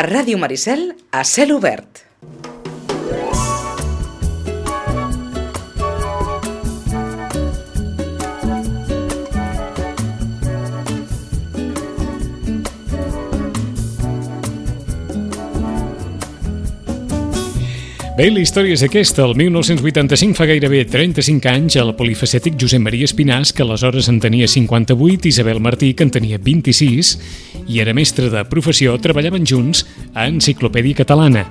A Ràdio Maricel, a cel obert. Bé, la història és aquesta. El 1985 fa gairebé 35 anys, el polifacètic Josep Maria Espinàs, que aleshores en tenia 58, Isabel Martí, que en tenia 26, i era mestre de professió, treballaven junts a Enciclopèdia Catalana.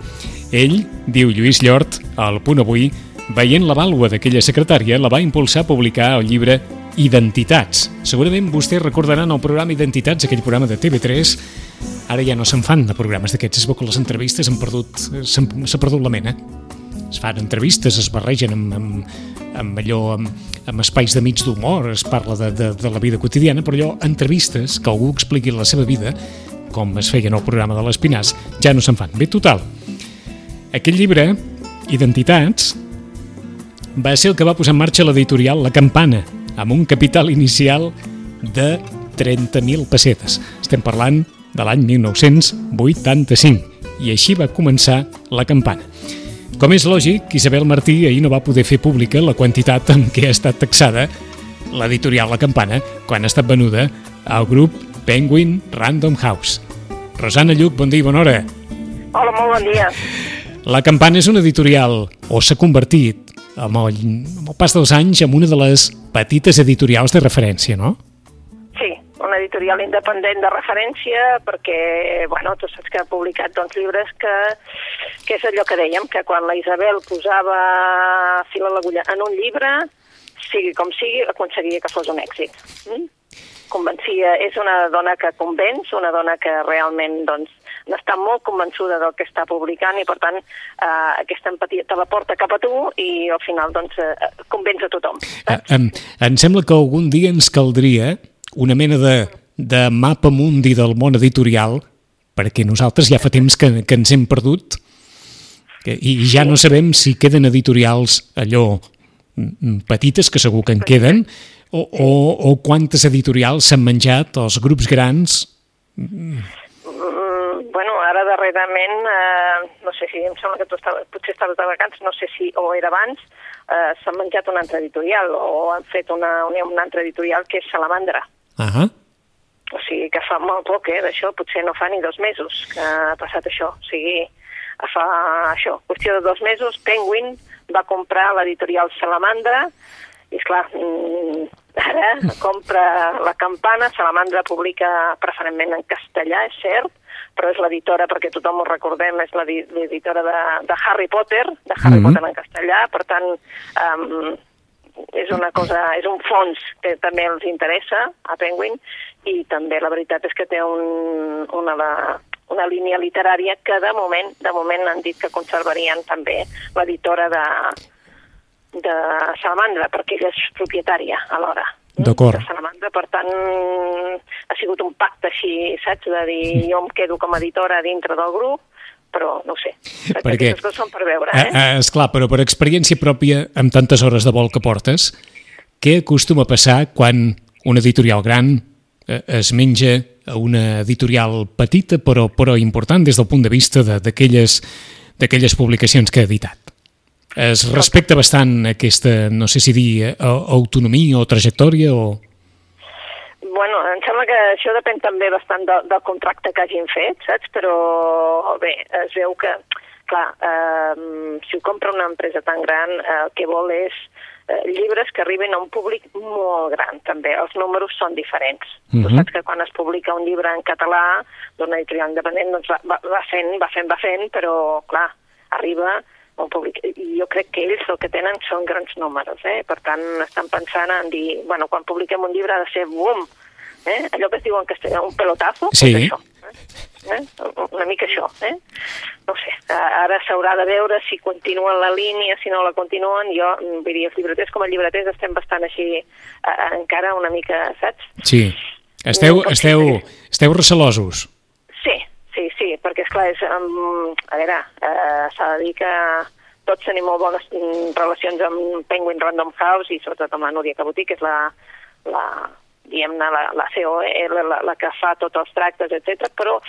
Ell, diu Lluís Llort, al punt avui, veient la vàlua d'aquella secretària, la va impulsar a publicar el llibre Identitats. Segurament vostès recordaran el programa Identitats, aquell programa de TV3. Ara ja no se'n fan de programes d'aquests, es veu que les entrevistes han perdut, s'ha perdut la mena. Es fan entrevistes, es barregen amb, amb, amb allò, amb, amb espais de mig d'humor, es parla de, de, de la vida quotidiana, però allò, entrevistes, que algú expliqui la seva vida, com es feia en el programa de l'Espinàs, ja no se'n fan. Bé, total, aquell llibre, Identitats, va ser el que va posar en marxa l'editorial La Campana, amb un capital inicial de 30.000 pessetes. Estem parlant de l'any 1985 i així va començar La Campana. Com és lògic, Isabel Martí ahir no va poder fer pública la quantitat amb què ha estat taxada l'editorial La Campana quan ha estat venuda al grup Penguin Random House. Rosana Lluc, bon dia i bona hora. Hola, molt bon dia. La Campana és una editorial, o s'ha convertit, amb el, amb el pas dels anys, en una de les petites editorials de referència, no? Una editorial independent de referència perquè, bueno, tu saps que ha publicat doncs, llibres que, que és allò que dèiem, que quan la Isabel posava fil a l'agulla en un llibre, sigui com sigui, aconseguia que fos un èxit. Mm? Convencia, és una dona que convenç, una dona que realment doncs, n'està molt convençuda del que està publicant i, per tant, eh, aquesta empatia te la porta cap a tu i al final doncs, eh, convenç a tothom. Eh, em, em sembla que algun dia ens caldria una mena de, de mapa mundi del món editorial perquè nosaltres ja fa temps que, que ens hem perdut que, i ja no sabem si queden editorials allò mm, petites, que segur que en queden, o, o, o quantes editorials s'han menjat els grups grans Mm, bueno, ara darrerament, eh, no sé si em sembla que tu estava, potser estaves de vacances, no sé si o era abans, eh, s'han menjat una altra editorial o han fet una, una, una altra editorial que és Salamandra. Ah O sigui, que fa molt poc, eh, d'això, potser no fa ni dos mesos que ha passat això. O sigui, fa això, qüestió de dos mesos, Penguin va comprar l'editorial Salamandra. I, esclar, mm, ara compra la campana, Salamandra publica preferentment en castellà, és cert, però és l'editora, perquè tothom ho recordem, és l'edi- l'editora de, de Harry Potter, de Harry Mhm. Potter en castellà, per tant, um, és una cosa, és un fons que també els interessa a Penguin i també la veritat és que té un, una, una línia literària que de moment de moment han dit que conservarien també l'editora de, de Salamandra, perquè ella és propietària alhora. mm, D'acord. Salamandra, per tant, ha sigut un pacte així, saps, de dir jo em quedo com a editora dintre del grup, però no ho sé. Perquè- Aquestes coses són per veure, Eh, eh? eh, esclar, però per experiència pròpia, amb tantes hores de vol que portes, què acostuma a passar quan una editorial gran eh, es menja a una editorial petita però, però important des del punt de vista de- d'aquelles publicacions que ha editat? Es respecta bastant aquesta, no sé si dir, eh, autonomia o trajectòria o... Bueno, sembla que això depèn també bastant de, del contracte que hagin fet, saps? Però bé, es veu que, clar, eh, si ho compra una empresa tan gran, eh, el que vol és eh, llibres que arriben a un públic molt gran, també. Els números són diferents. Tu Mhm. saps que quan es publica un llibre en català d'una editorial independent, doncs va, va, va fent, va fent, va fent, però, clar, arriba a un públic. I jo crec que ells el que tenen són grans números, eh? Per tant, estan pensant en dir, bueno, quan publiquem un llibre ha de ser boom, eh? Allò que es diu en castellà, un pelotazo, Sí. és això. Eh? Eh? Una mica això, eh? No sé, ara s'haurà de veure si continuen la línia, si no la continuen. Jo, mm, vull dir, els llibreters com a llibreters estem bastant així, eh, encara una mica, saps? Sí. Esteu, No esteu, esteu recelosos. Sí, sí, sí, perquè, esclar, és, um, a veure, uh, s'ha de dir que tots tenim molt bones mm, relacions amb Penguin Random House i sobretot amb la Núria Cabotí, que és la, la diguem-ne, la, la CEO, la, la, la que fa tots els tractes, etc. però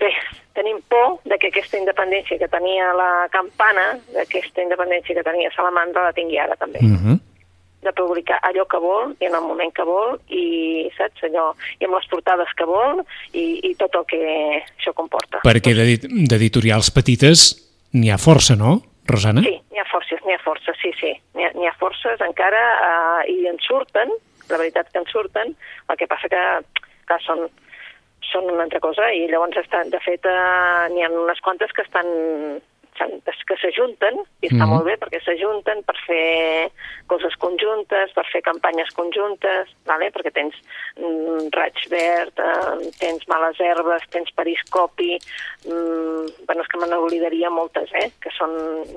bé, tenim por de que aquesta independència que tenia la campana, d'aquesta independència que tenia Salamandra, la tingui ara també. Uh -huh. De publicar allò que vol i en el moment que vol i, saps, allò, i amb les portades que vol i, i tot el que això comporta. Perquè d'edi- d'editorials petites n'hi ha força, no, Rosana? Sí, n'hi ha forces, n'hi ha forces, sí, sí. N'hi ha, ha forces encara eh, i en surten, la veritat que en surten, el que passa que, que són, són una altra cosa i llavors estan, de fet eh, n'hi ha unes quantes que estan que s'ajunten, i està Mhm. molt bé perquè s'ajunten per fer coses conjuntes, per fer campanyes conjuntes, vale? perquè tens mm, Raig Verd, eh, tens Males Herbes, tens Periscopi, mm, bueno, és que me n'oblidaria moltes, eh? que són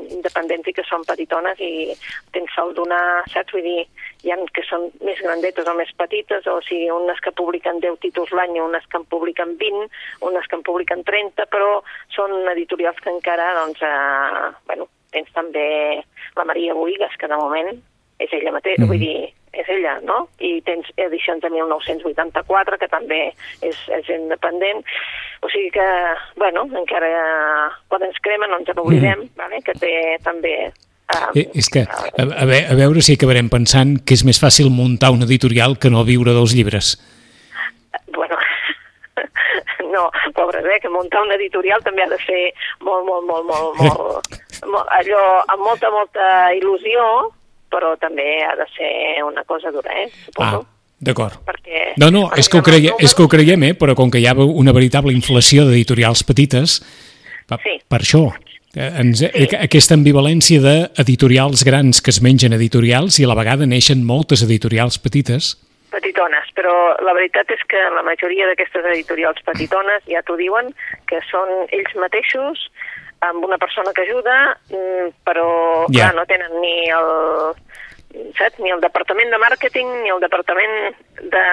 independents i que són petitones i tens Saldonar, saps? Vull dir, hi ha que són més grandetes o més petites, o sigui, unes que publiquen 10 títols l'any, unes que en publiquen 20, unes que en publiquen 30, però són editorials que encara, doncs, eh, bueno, tens també la Maria Boigues, que de moment és ella mateixa, Mhm. vull dir, és ella, no? I tens edicions de 1984, que també és, és independent. O sigui que, bueno, encara quan ens crema no ens n'oblidem, Mhm. vale? que té també... Eh, és que, a, a veure si acabarem pensant que és més fàcil muntar un editorial que no viure dels llibres. No, pobres, eh, que muntar un editorial també ha de ser molt, molt, molt, molt, molt, molt allò amb molta, molta il·lusió, però també ha de ser una cosa dura, eh, Ah, suposo. d'acord. Perquè... No, no, és que, ho creia, és que ho creiem, eh? però com que hi ha una veritable inflació d'editorials petites, per, Sí. per això, eh, ens, sí. aquesta ambivalència d'editorials grans que es mengen editorials i a la vegada neixen moltes editorials petites. Petitones, però la veritat és que la majoria d'aquestes editorials petitones ja t'ho diuen, que són ells mateixos amb una persona que ajuda, mm, però Ja. clar, no tenen ni el saps? ni el departament de màrqueting, ni el departament de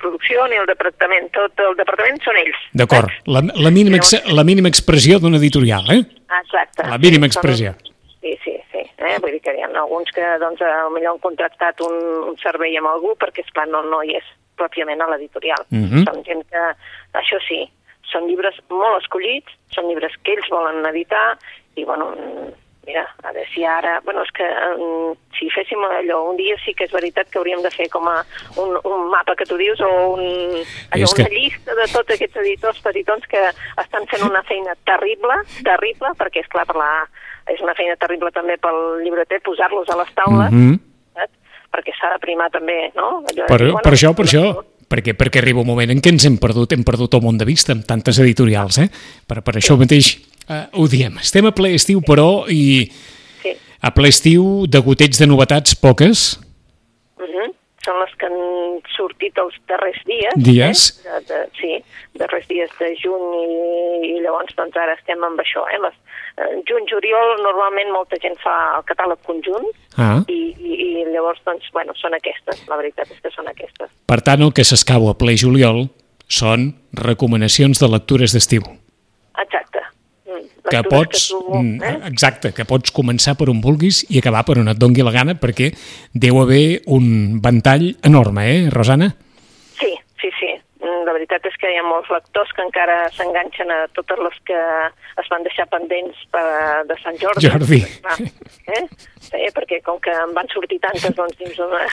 producció, ni el departament... Tot el departament són ells. D'acord, la, la, mínima, la mínima expressió d'una editorial, eh? Exacte. La mínima Són- expressió. Sí. Eh? Vull dir que hi ha alguns que doncs, potser han contractat un, un servei amb algú perquè, esclar, no, no hi és pròpiament a l'editorial. Mhm. Són gent que, això sí, són llibres molt escollits, són llibres que ells volen editar i, bueno, mm, mira, a veure si ara... Bueno, és que mm, si féssim allò, un dia sí que és veritat que hauríem de fer com a un, un mapa que tu dius o un, allò, És que- una llista de tots aquests editors petitons que estan fent una feina terrible, terrible, perquè, és clar per la, és una feina terrible també pel llibreter posar-los a les taules, Mhm. saps? perquè s'ha de primar també, no? Allò Per, dir, bueno, per això, per això, perquè, perquè arriba un moment en què ens hem perdut, hem perdut el món de vista amb tantes editorials, eh? Per, per això mateix eh, ho diem. Estem a ple estiu, però, i Sí. a ple estiu, de gotets de novetats, poques. Són les que han sortit els darrers dies. Dies. Eh? De, de, sí, darrers dies de juny i, i llavors doncs ara estem amb això. Eh? Les, eh, juny, juliol, normalment molta gent fa el catàleg conjunt Ah. i, i, i llavors doncs, bueno, són aquestes, la veritat és que són aquestes. Per tant, el que s'escau a ple juliol són recomanacions de lectures d'estiu. Exacte. Que pots, tu, mm, eh? exacte, que pots començar per on vulguis i acabar per on et dongui la gana, perquè deu haver un ventall enorme, eh, Rosana? Sí, sí, sí. Mm, La veritat és que hi ha molts lectors que encara s'enganxen a totes les que es van deixar pendents per, de Sant Jordi. Jordi. Clar, eh? Sí, perquè com que en van sortir tantes, doncs dius... Una,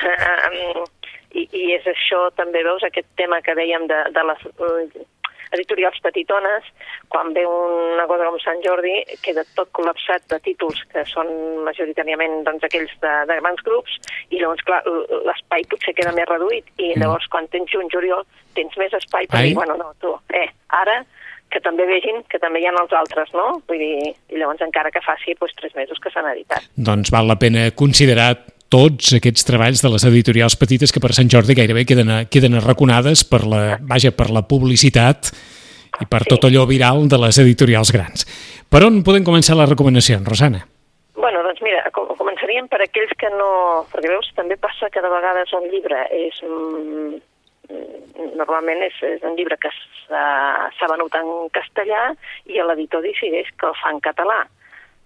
i, I és això, també veus, aquest tema que dèiem de, de les eh, editorials petitones, quan ve una cosa com Sant Jordi, queda tot col·lapsat de títols que són majoritàriament doncs, aquells de, de grans grups, i llavors, clar, l'espai potser queda més reduït, i llavors quan tens juny, juliol, tens més espai per Ai. dir, bueno, no, tu, eh, ara que també vegin que també hi ha els altres, no? Vull dir, i llavors encara que faci doncs, tres mesos que s'han editat. Doncs val la pena considerar tots aquests treballs de les editorials petites que per Sant Jordi gairebé queden, a- queden arraconades per la, vaja, per la publicitat i per Sí. tot allò viral de les editorials grans. Per on podem començar les recomanacions, Rosana? Bueno, doncs mira, com- començaríem per aquells que no... Perquè veus, també passa que de vegades un llibre és... Mm, normalment és, és un llibre que s'ha s'ha venut en castellà i l'editor decideix que el fa en català.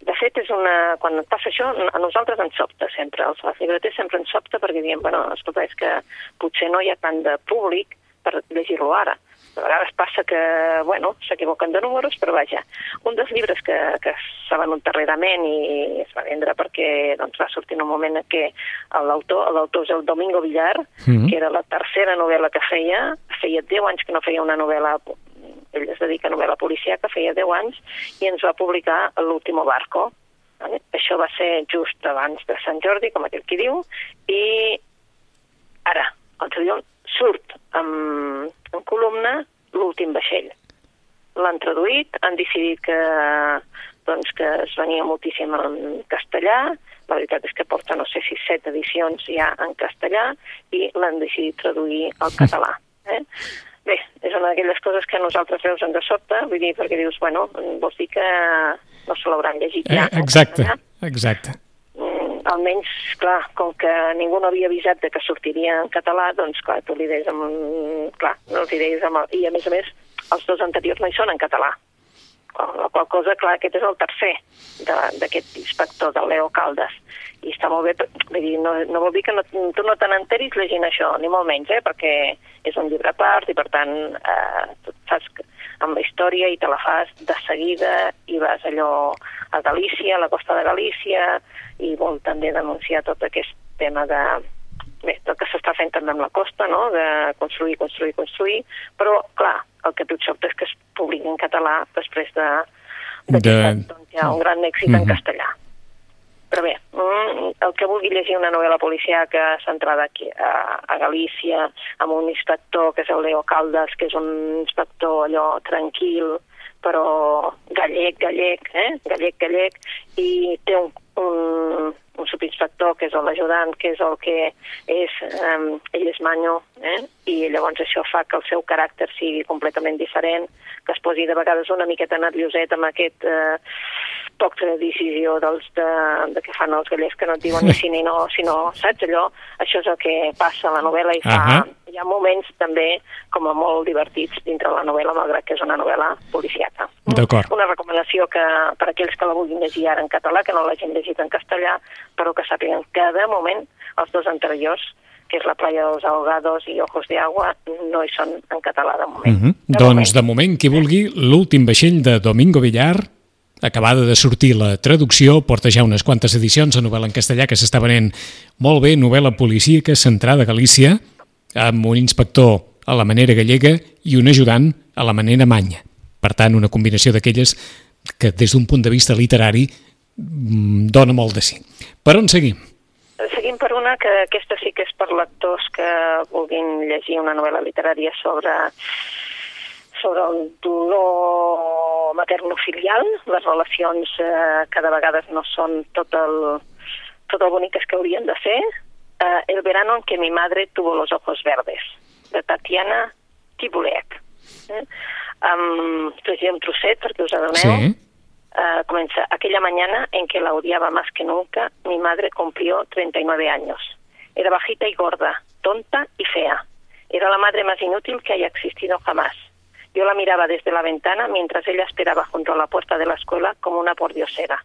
De fet, és una, quan et passa això, a nosaltres ens sobta sempre, als als llibreters sempre ens sobta perquè diem, bueno, escolta, és que potser no hi ha tant de públic per llegir-lo ara. a vegades passa que, bueno, s'equivoquen de números, però vaja, un dels llibres que, que s'ha venut darrerament i es va vendre perquè doncs, va sortir en un moment en què l'autor l'autor és el Domingo Villar, mm -hmm. que era la tercera novel·la que feia, feia 10 anys que no feia una novel·la ell es dedica a novel·la que feia 10 anys, i ens va publicar l'último barco. Vale? Això va ser just abans de Sant Jordi, com aquell qui diu, i ara, el juliol, surt en, en columna l'últim vaixell. L'han traduït, han decidit que, doncs, que es venia moltíssim en castellà, la veritat és que porta, no sé si set edicions ja en castellà, i l'han decidit traduir al català. Eh? Bé, és una d'aquelles coses que a nosaltres veus en de sobte, vull dir, perquè dius, bueno, vols dir que no se l'hauran llegit ja. Eh, exacte, exacte almenys, clar, com que ningú no havia avisat de que sortiria en català, doncs, clar, tu li deies amb... Clar, no els deies amb... I, a més a més, els dos anteriors no hi són en català. La qual cosa, clar, aquest és el tercer d'aquest inspector, del Leo Caldes. I està molt bé, vull dir, no, no vol dir que no, tu no te n'enteris llegint això, ni molt menys, eh? perquè és un llibre a part i, per tant, eh, tu saps amb la història i te la fas de seguida i vas allò a Galícia, a la costa de Galícia, i vol també denunciar tot aquest tema de, bé, tot que s'està fent també amb la costa, no?, de construir, construir, construir, però, clar, el que tu sobta és que es publiqui en català després de, de, de... Doncs, hi ha un gran èxit mm -hmm. en mhm. castellà. Però bé, mm, el que vulgui llegir una novel·la policiaca centrada aquí a, a Galícia, amb un inspector que és el Leo Caldas, que és un inspector allò tranquil, però gallec, gallec, eh? gallec, gallec, i té un, un subinspector que és l'ajudant, que és el que és, és manyo, eh? I llavors això fa que el seu caràcter sigui completament diferent, que es posi de vegades una miqueta nervioset amb aquest eh, poc de decisió dels de, de què fan els gallecs que no et diuen ni sí ni no, sinó, saps allò? Això és el que passa a la novel·la i fa... Uh -huh. Hi ha moments també com a molt divertits dintre la novel·la, malgrat que és una novel·la policiaca. D'acord. Una recomanació que per aquells que la vulguin llegir ara en català, que no l'hagin llegit en castellà, però que sàpiguen que de moment els dos anteriors que és la playa dels Ahogados i Ojos de Agua, no hi són en català de moment. Mm -hmm. de doncs, moment. de moment, qui vulgui, l'últim vaixell de Domingo Villar, acabada de sortir la traducció, porta ja unes quantes edicions de novel·la en castellà que s'està venent molt bé, novel·la policíaca centrada a Galícia, amb un inspector a la manera gallega i un ajudant a la manera manya. Per tant, una combinació d'aquelles que des d'un punt de vista literari mm, dona molt de sí. Per on seguim? Seguim per una que aquesta sí que és per lectors que vulguin llegir una novel·la literària sobre sobre el dolor materno-filial, les relacions eh, que de vegades no són tot el, tot el boniques que haurien de ser, eh, El verano en que mi madre tuvo los ojos verdes, de Tatiana Tibuleac. Eh? Um, un trosset perquè us adoneu. Sí. Aquella mañana en que la odiaba más que nunca, mi madre cumplió 39 años. Era bajita y gorda, tonta y fea. Era la madre más inútil que haya existido jamás. Yo la miraba desde la ventana mientras ella esperaba junto a la puerta de la escuela como una pordiosera.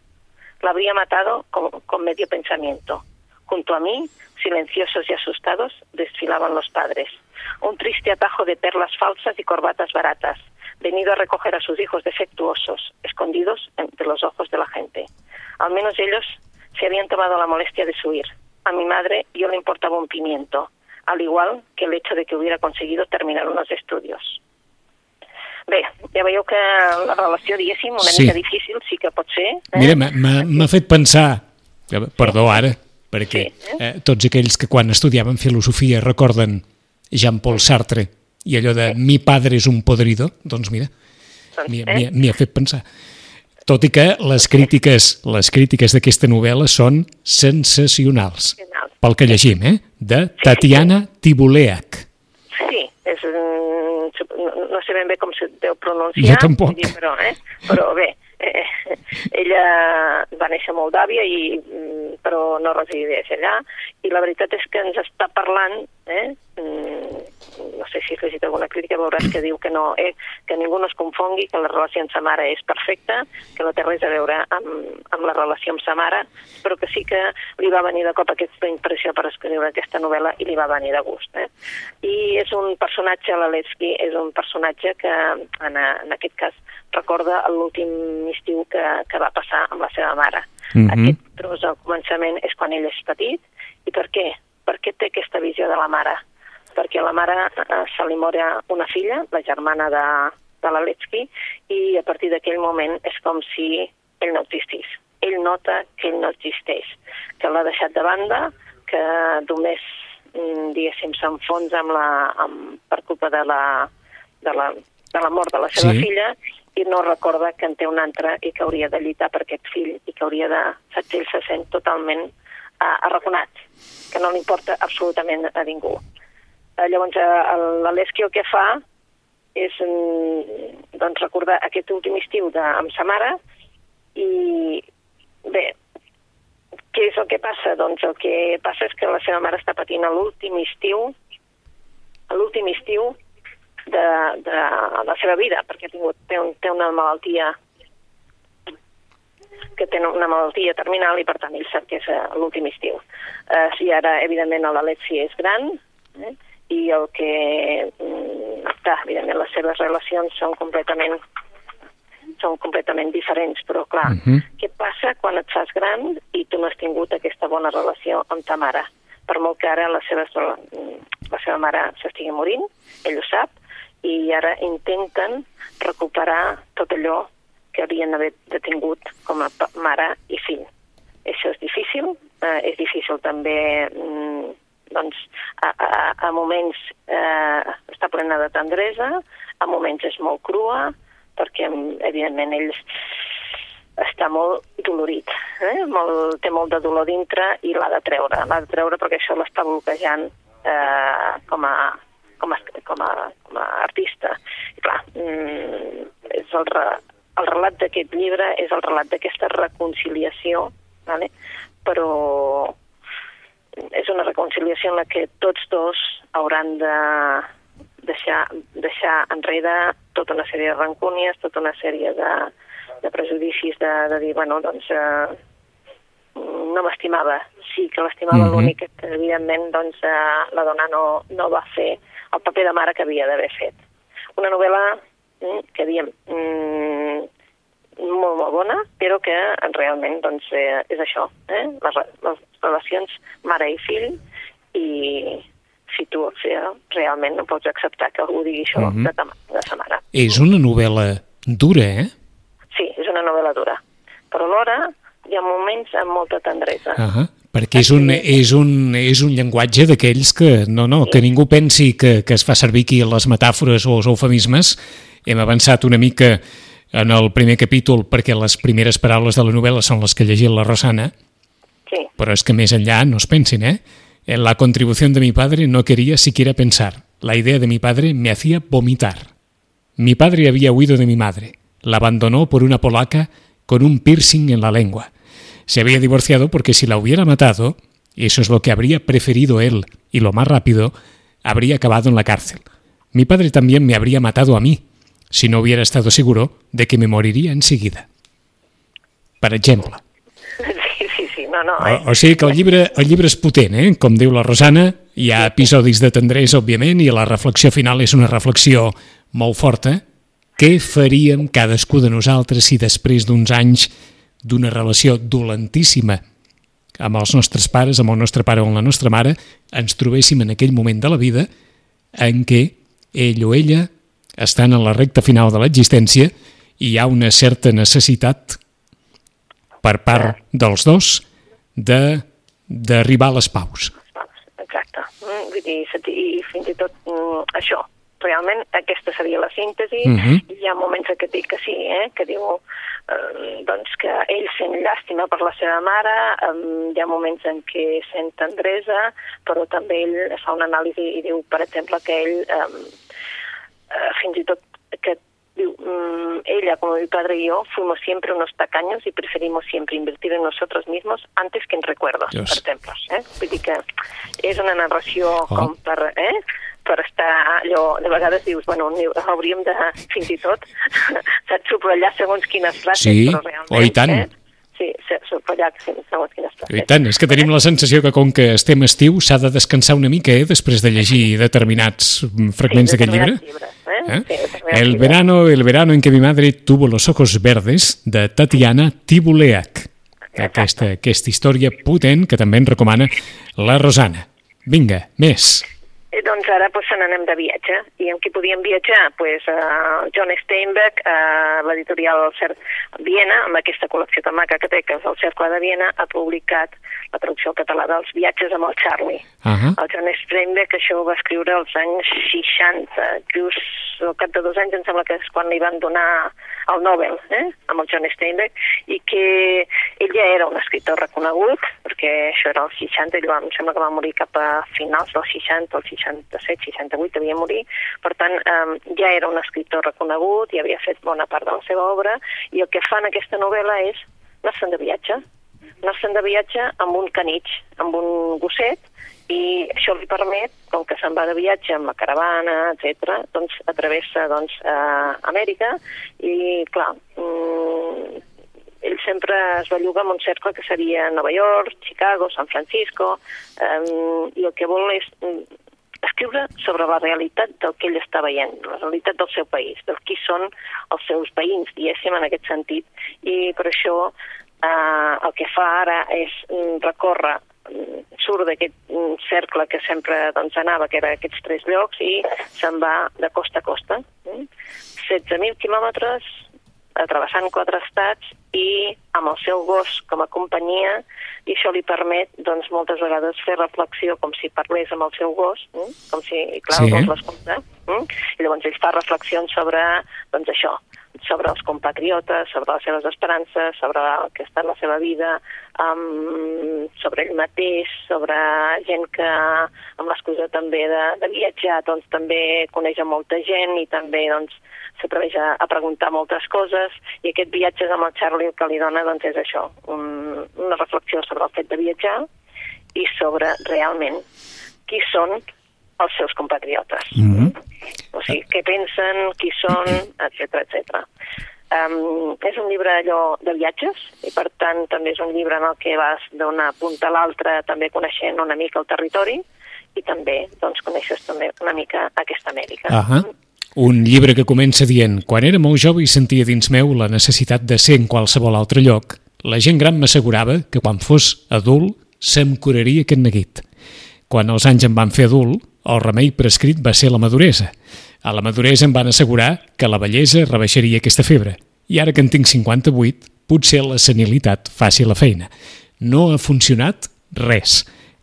La habría matado con medio pensamiento. Junto a mí, silenciosos y asustados, desfilaban los padres. Un triste atajo de perlas falsas y corbatas baratas, venido a recoger a sus hijos defectuosos, escondidos entre los ojos de la gente. Al menos ellos se habían tomado la molestia de subir. A mi madre yo le importaba un pimiento, al igual que el hecho de que hubiera conseguido terminar unos estudios. Bé, ja veieu que la relació, diguéssim, una sí. mica difícil sí que pot ser. Eh? Mira, m'ha fet pensar, perdó ara, perquè sí, eh? Eh, tots aquells que quan estudiaven filosofia recorden Jean-Paul Sartre i allò de mi padre és un podrido, doncs mira, doncs, m'hi eh? ha fet pensar. Tot i que les crítiques les crítiques d'aquesta novel·la són sensacionals, pel que llegim, eh? de Tatiana Tibuleac. Sí, és, no sé ben bé com se deu pronunciar, jo tampoc. Dir, però, eh? però bé, eh, ella va néixer a Moldàvia i, mm, però no resideix allà i la veritat és que ens està parlant eh, mm, no sé si has llegit alguna crítica, veuràs que diu que, no, eh, que ningú no es confongui, que la relació amb sa mare és perfecta, que no té res a veure amb, amb la relació amb sa mare, però que sí que li va venir de cop aquesta impressió per escriure aquesta novel·la i li va venir de gust. Eh? I és un personatge, l'Alesky, és un personatge que en, en aquest cas recorda l'últim estiu que, que va passar amb la seva mare. Mm -hmm. Aquest tros al començament és quan ell és petit. I per què? Per què té aquesta visió de la mare? Perquè a la mare eh, se li mora una filla, la germana de, de l'Aletsky, i a partir d'aquell moment és com si ell no existís. Ell nota que ell no existeix, que l'ha deixat de banda, que només, mm, diguéssim, s'enfonsa amb la, amb, per culpa de la, de la, de la mort de la seva sí. filla i no recorda que en té un altre i que hauria de lluitar per aquest fill i que hauria de... Ell se sent totalment uh, arraconat, que no li importa absolutament a ningú. Uh, llavors, uh, l'Aleschi el que fa és mm, doncs, recordar aquest últim estiu de, amb sa mare i bé, què és el que passa? Doncs el que passa és que la seva mare està patint l'últim estiu l'últim estiu de, de la seva vida, perquè ha tingut, té, un, té una malaltia que té una malaltia terminal i per tant ell sap que és eh, l'últim estiu. Eh, si ara, evidentment, l'Alexi és gran eh, i el que mm, està, evidentment, les seves relacions són completament són completament diferents, però clar, uh mhm. -huh. què passa quan et fas gran i tu no has tingut aquesta bona relació amb ta mare? Per molt que ara la seva, la seva mare s'estigui morint, ell ho sap, i ara intenten recuperar tot allò que havien d'haver detingut com a mare i fill. Això és difícil, eh, és difícil també mm, doncs, a, a, a moments eh, està plena de tendresa, a moments és molt crua, perquè evidentment ell està molt dolorit, eh? molt, té molt de dolor dintre i l'ha de treure, l'ha de treure perquè això l'està bloquejant eh, com, a, com, a, com, a, com a artista. I clar, mm, és el, el relat d'aquest llibre és el relat d'aquesta reconciliació, vale? però és una reconciliació en la que tots dos hauran de deixar, deixar enrere tota una sèrie de rancúnies, tota una sèrie de, de prejudicis de, de dir, bueno, doncs eh, no m'estimava, sí que l'estimava, mm -hmm. l'únic que evidentment doncs, eh, la dona no, no va fer el paper de mare que havia d'haver fet. Una novel·la mm, que diem, mm, molt, molt bona, però que realment doncs, eh, és això, eh? les, les relacions mare i fill, i si tu o sigui, realment no pots acceptar que algú digui això uh mhm. -huh. de, ta, de sa mare. És una novel·la dura, eh? Sí, és una novel·la dura, però alhora hi ha moments amb molta tendresa. Uh -huh perquè és un, és un, és un llenguatge d'aquells que, no, no, que ningú pensi que, que es fa servir aquí les metàfores o els eufemismes. Hem avançat una mica en el primer capítol perquè les primeres paraules de la novel·la són les que ha llegit la Rosana, sí. però és que més enllà no es pensin, ¿eh? En la contribució de mi padre no quería siquiera pensar. La idea de mi padre me hacía vomitar. Mi padre había huido de mi madre. La abandonó por una polaca con un piercing en la lengua. Se había divorciado porque si la hubiera matado, eso es lo que habría preferido él, y lo más rápido, habría acabado en la cárcel. Mi padre también me habría matado a mí, si no hubiera estado seguro de que me moriria enseguida. Per exemple. Sí, sí, sí, no, no. Eh? O, o sigui que el llibre, el llibre és potent, eh? Com diu la Rosana, hi ha episodis de tendresa, òbviament, i la reflexió final és una reflexió molt forta. Què faríem cadascú de nosaltres si després d'uns anys d'una relació dolentíssima amb els nostres pares, amb el nostre pare o amb la nostra mare, ens trobéssim en aquell moment de la vida en què ell o ella estan en la recta final de l'existència i hi ha una certa necessitat per part dels dos de d'arribar a les paus. Exacte. Mm, vull dir, i fins i tot mm, això, realment aquesta seria la síntesi. Uh mhm. -huh. Hi ha moments que dic que sí, eh? que diu eh, doncs que ell sent llàstima per la seva mare, eh, hi ha moments en què sent tendresa, però també ell fa una anàlisi i diu, per exemple, que ell eh, eh, fins i tot que diu, mmm, ella como mi padre y yo fuimos siempre unos tacaños y preferimos siempre invertir en nosotros mismos antes que en recuerdos, Dios. per exemple. Eh? Vull dir que és una narració oh. com per... Eh? per estar allò, de vegades dius, bueno, hauríem de, fins i tot, saps, subratllar segons quines frases, sí, però realment... oh, i tant. Eh? Sí, segons quines frases. I tant, és que tenim la sensació que com que estem estiu s'ha de descansar una mica, eh, després de llegir determinats fragments sí, d'aquest llibre. Llibres, eh? Sí, el verano, el verano en que mi madre tuvo los ojos verdes, de Tatiana Tibuleac. Aquesta, aquesta història potent que també ens recomana la Rosana. Vinga, més. Eh, doncs ara pues, se n'anem de viatge. I amb qui podíem viatjar? Pues, uh, John Steinbeck, uh, l'editorial Viena, amb aquesta col·lecció tan maca que té, que és el Cercle de Viena, ha publicat la traducció al català dels viatges amb el Charlie. Uh -huh. El John Steinbeck això ho va escriure als anys 60, just al cap de dos anys em sembla que és quan li van donar el Nobel, eh? amb el John Steinbeck, i que ell ja era un escriptor reconegut, perquè això era el 60, ell va, em sembla que va morir cap a finals dels 60, el 67, 68, devia morir, per tant eh, ja era un escriptor reconegut i havia fet bona part de la seva obra, i el que fa en aquesta novel·la és anar-se'n de viatge, anar-se'n de viatge amb un canitx, amb un gosset, i això li permet, com que se'n va de viatge amb la caravana, etc., doncs atravessa doncs, a Amèrica i, clar, mm, ell sempre es belluga amb un cercle que seria Nova York, Chicago, San Francisco, eh, i el que vol és escriure sobre la realitat del que ell està veient, la realitat del seu país, del qui són els seus veïns, diguéssim, en aquest sentit. I per això eh, el que fa ara és recórrer surt d'aquest cercle que sempre doncs, anava, que era aquests tres llocs, i se'n va de costa a costa. 16.000 quilòmetres, atrevessant quatre estats i amb el seu gos com a companyia, i això li permet doncs, moltes vegades fer reflexió com si parlés amb el seu gos, com si, clar, Sí. el gos l'escolta, i llavors ell fa reflexions sobre doncs, això, sobre els compatriotes, sobre les seves esperances, sobre el que està en la seva vida, um, sobre ell mateix, sobre gent que amb l'excusa també de, de viatjar doncs, també coneix a molta gent i també doncs, s'atreveix a, a preguntar moltes coses. I aquest viatge amb el Charlie el que li dona doncs, és això, un, una reflexió sobre el fet de viatjar i sobre realment qui són els seus compatriotes. Mm -hmm. O sigui, què pensen, qui són, etc etc. Um, és un llibre allò de viatges i per tant també és un llibre en el que vas d'una punta a l'altra també coneixent una mica el territori i també doncs, coneixes també una mica aquesta Amèrica. Ahà. Un llibre que comença dient Quan era molt jove i sentia dins meu la necessitat de ser en qualsevol altre lloc, la gent gran m'assegurava que quan fos adult se'm curaria aquest neguit. Quan els anys em van fer adult, el remei prescrit va ser la maduresa. A la maduresa em van assegurar que la bellesa rebaixaria aquesta febre. I ara que en tinc 58, potser la senilitat faci la feina. No ha funcionat res.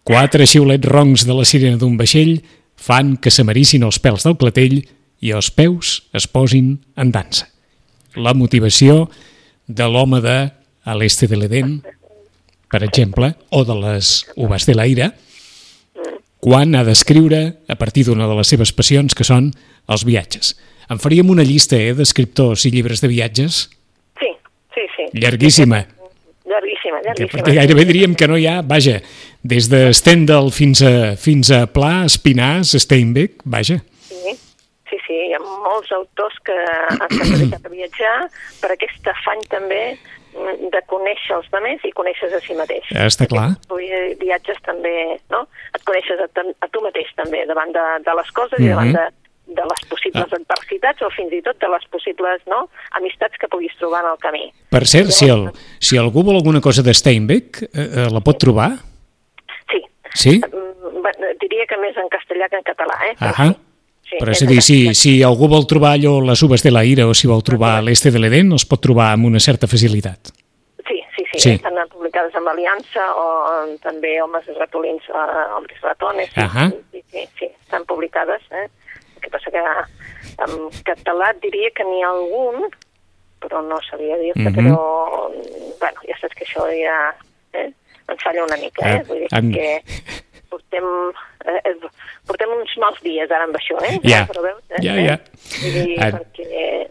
Quatre xiulets roncs de la sirena d'un vaixell fan que s'amarissin els pèls del clatell i els peus es posin en dansa. La motivació de l'home de A l'este de l'Eden, per exemple, o de les Uvas de l'Aire, quan ha d'escriure a partir d'una de les seves passions, que són els viatges. En faríem una llista eh, d'escriptors i llibres de viatges Sí, sí, sí. llarguíssima, Llarguíssima, llarguíssima. perquè gairebé diríem que no hi ha, vaja, des de Stendhal fins a, fins a Pla, Espinàs, Steinbeck, vaja. Sí, sí, sí, hi ha molts autors que dedicat a viatjar per aquest afany també de conèixer els altres i conèixer a si mateix. Està clar. Tu viatges també, no? Et coneixes a, a tu mateix també, davant de, de les coses i davant Mhm. de, de les possibles adversitats o fins i tot de les possibles no, amistats que puguis trobar en el camí. Per cert, si, el, si algú vol alguna cosa de Steinbeck, eh, eh, la pot trobar? Sí, Sí? Mm, diria que més en castellà que en català, eh? Ahà. sí. Sí, Però és a dir, si, si algú vol trobar allò, les uves de la ira, o si vol trobar l'este de l'Eden, els pot trobar amb una certa facilitat. Sí, sí, sí, Sí. estan publicades amb Aliança o eh, també Homes ratolins, uh, Homes ratones, sí, Ahà. sí, sí, sí, estan publicades. Eh? El que passa que en català diria que n'hi ha algun, però no sabia dir-te, Mhm. però, bueno, ja saps que això ja eh, ens falla una mica, eh? Ah, Vull dir que portem, eh, eh, portem uns mals dies ara amb això, eh? Ja, Però veus, eh? ja, ja. Vull dir, Ah. perquè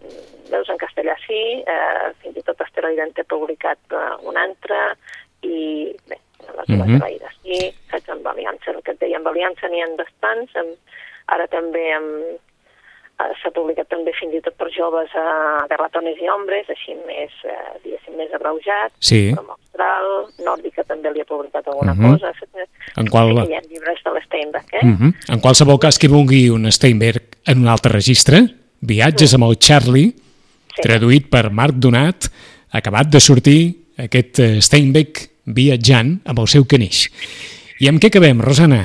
veus en castellà sí, eh, fins i tot Asteroide té publicat eh, un altre, i bé, dues Mhm. uh -huh. sí, saps, amb Aliança, el que et deia, amb Aliança n'hi ha bastants, amb, Ara també amb, eh, s'ha publicat també fins i tot per joves a de ratones i ombres, així més, eh, diguéssim, més abreujat. Sí. Com Austral, Nòrdica també li ha publicat alguna Mhm. cosa. En qual... Hi ha llibres de l'Steinbeck, eh? Uh -huh. En qualsevol cas que vulgui un Steinberg en un altre registre, Viatges amb el Charlie, Sí. traduït per Marc Donat, acabat de sortir aquest eh, Steinbeck viatjant amb el seu canix. I amb què acabem, Rosana?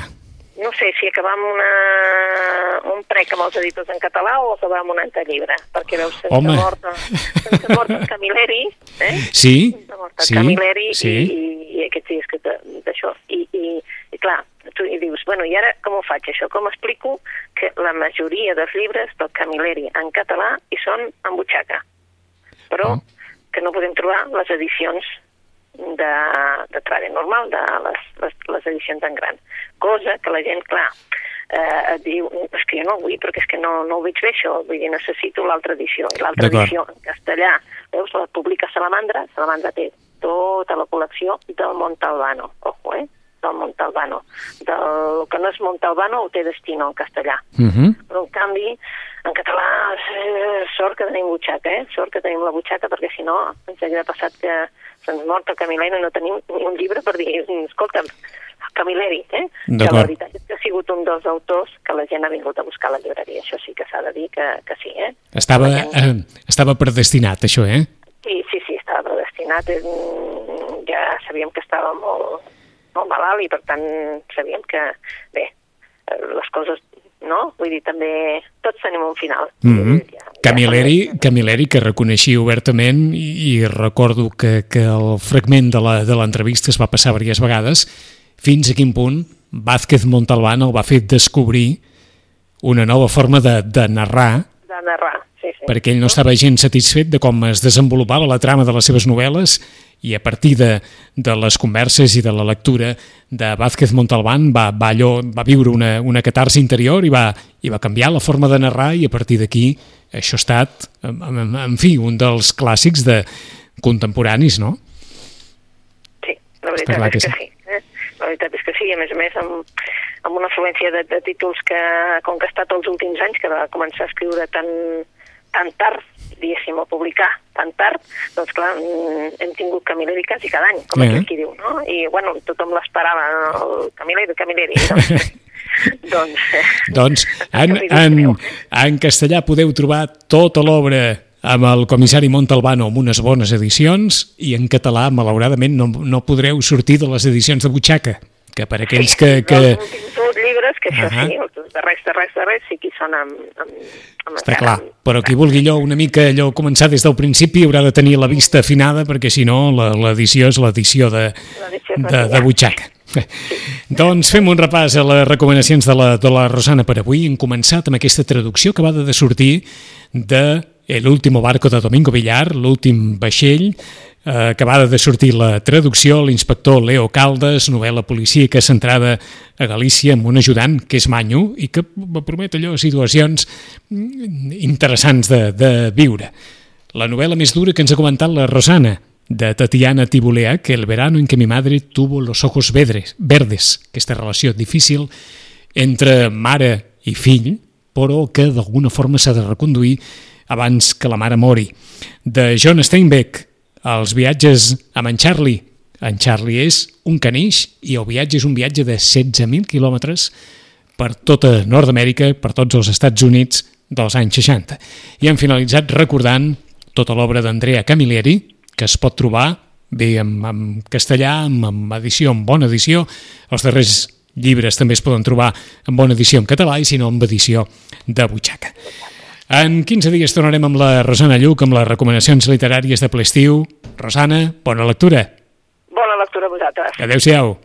No sé si acabar amb una, un prec amb els editors en català o acabar amb un altre llibre, perquè veus sense Home. mort, sense mort en Camilleri, eh? Sí, Sense mort en sí, Camilleri sí. i, i aquests dies que d'això. I, i, I clar, tu hi dius, bueno, i ara com ho faig això? Com explico que la majoria dels llibres del Camilleri en català hi són en butxaca, però Oh. que no podem trobar les edicions de, de trade normal, de les, les, les edicions en gran. Cosa que la gent, clar, eh, et diu, és que jo no ho vull, perquè és que no, no ho veig bé això, vull dir, necessito l'altra edició. I l'altra edició en castellà, veus, la publica Salamandra, Salamandra té tota la col·lecció del Montalbano, ojo, eh? Del Montalbano. Del que no és Montalbano ho té Destino en castellà. Uh -huh. Però, en canvi, en català, eh, sort que tenim butxaca, eh? Sort que tenim la butxaca, perquè si no ens hauria passat que se'ns mort el Camilleri i no tenim ni un llibre per dir, escolta'm, Camilleri, eh? Que la veritat és que ha sigut un dels autors que la gent ha vingut a buscar a la llibreria. Això sí que s'ha de dir que, que sí, eh? Estava, gent- eh, estava predestinat, això, eh? Sí, sí, sí, estava predestinat. Eh, mm, Ja sabíem que estava molt, molt malalt i, per tant, sabíem que, bé, les coses, no? Vull dir, també tots tenim un final. Mm -hmm. Ja- Camilleri. Camilleri, que reconeixia obertament, i, i recordo que, que el fragment de la- de l'entrevista es va passar diverses vegades, fins a quin punt Vázquez Montalbán el va fer descobrir una nova forma de, de narrar, De narrar, sí, sí. perquè ell no estava gens satisfet de com es desenvolupava la trama de les seves novel·les i a partir de, de les converses i de la lectura de Vázquez Montalbán va, va, allò, va viure una, una catarsi interior i va, i va canviar la forma de narrar i a partir d'aquí això ha estat, en, en, en fi, un dels clàssics de contemporanis, no? Sí, la veritat és que que, sí. Eh? La veritat és que sí, a més a més amb, amb una afluència de, de títols que, com que ha estat els últims anys, que va començar a escriure tan, tan tard, diguéssim, a publicar tan tard, doncs clar, mm, hem tingut Camilleri quasi cada any, com Eh. eh. aquí diu, no? I, bueno, tothom l'esperava, no? el Camilleri, Camilleri. Doncs, doncs, eh, Doncs en, en, en castellà podeu trobar tota l'obra amb el comissari Montalbano amb unes bones edicions i en català, malauradament, no, no podreu sortir de les edicions de butxaca, que per aquells que... que... Els últims dos llibres, que això Ahà. sí, els darrers, darrers, darrers, sí que són amb... amb, amb Està clar, amb- però qui vulgui allò una mica allò començar des del principi haurà de tenir la vista afinada perquè si no la- l'edició és l'edició de, de, de butxaca. doncs fem un repàs a les recomanacions de la, de la Rosana per avui. Hem començat amb aquesta traducció acabada de sortir de El último barco de Domingo Villar, l'últim vaixell, acabada de sortir la traducció, l'inspector Leo Caldes, novel·la policíaca centrada a Galícia amb un ajudant que és manyo i que promet allò situacions mm, interessants de, de viure. La novel·la més dura que ens ha comentat la Rosana, de Tatiana Tibolea, que el verano en que mi madre tuvo los ojos vedres, verdes, aquesta relació difícil entre mare i fill, però que d'alguna forma s'ha de reconduir abans que la mare mori. De John Steinbeck, els viatges amb en Charlie. En Charlie és un canix i el viatge és un viatge de 16.000 quilòmetres per tota Nord-Amèrica, per tots els Estats Units dels anys 60. I hem finalitzat recordant tota l'obra d'Andrea Camilleri, que es pot trobar bé en, en castellà, en, en edició, en bona edició. Els darrers llibres també es poden trobar en bona edició en català i si no en edició de butxaca. En 15 dies tornarem amb la Rosana Lluc amb les recomanacions literàries de ple estiu. Rosana, bona lectura. Bona lectura a vosaltres. Adéu-siau.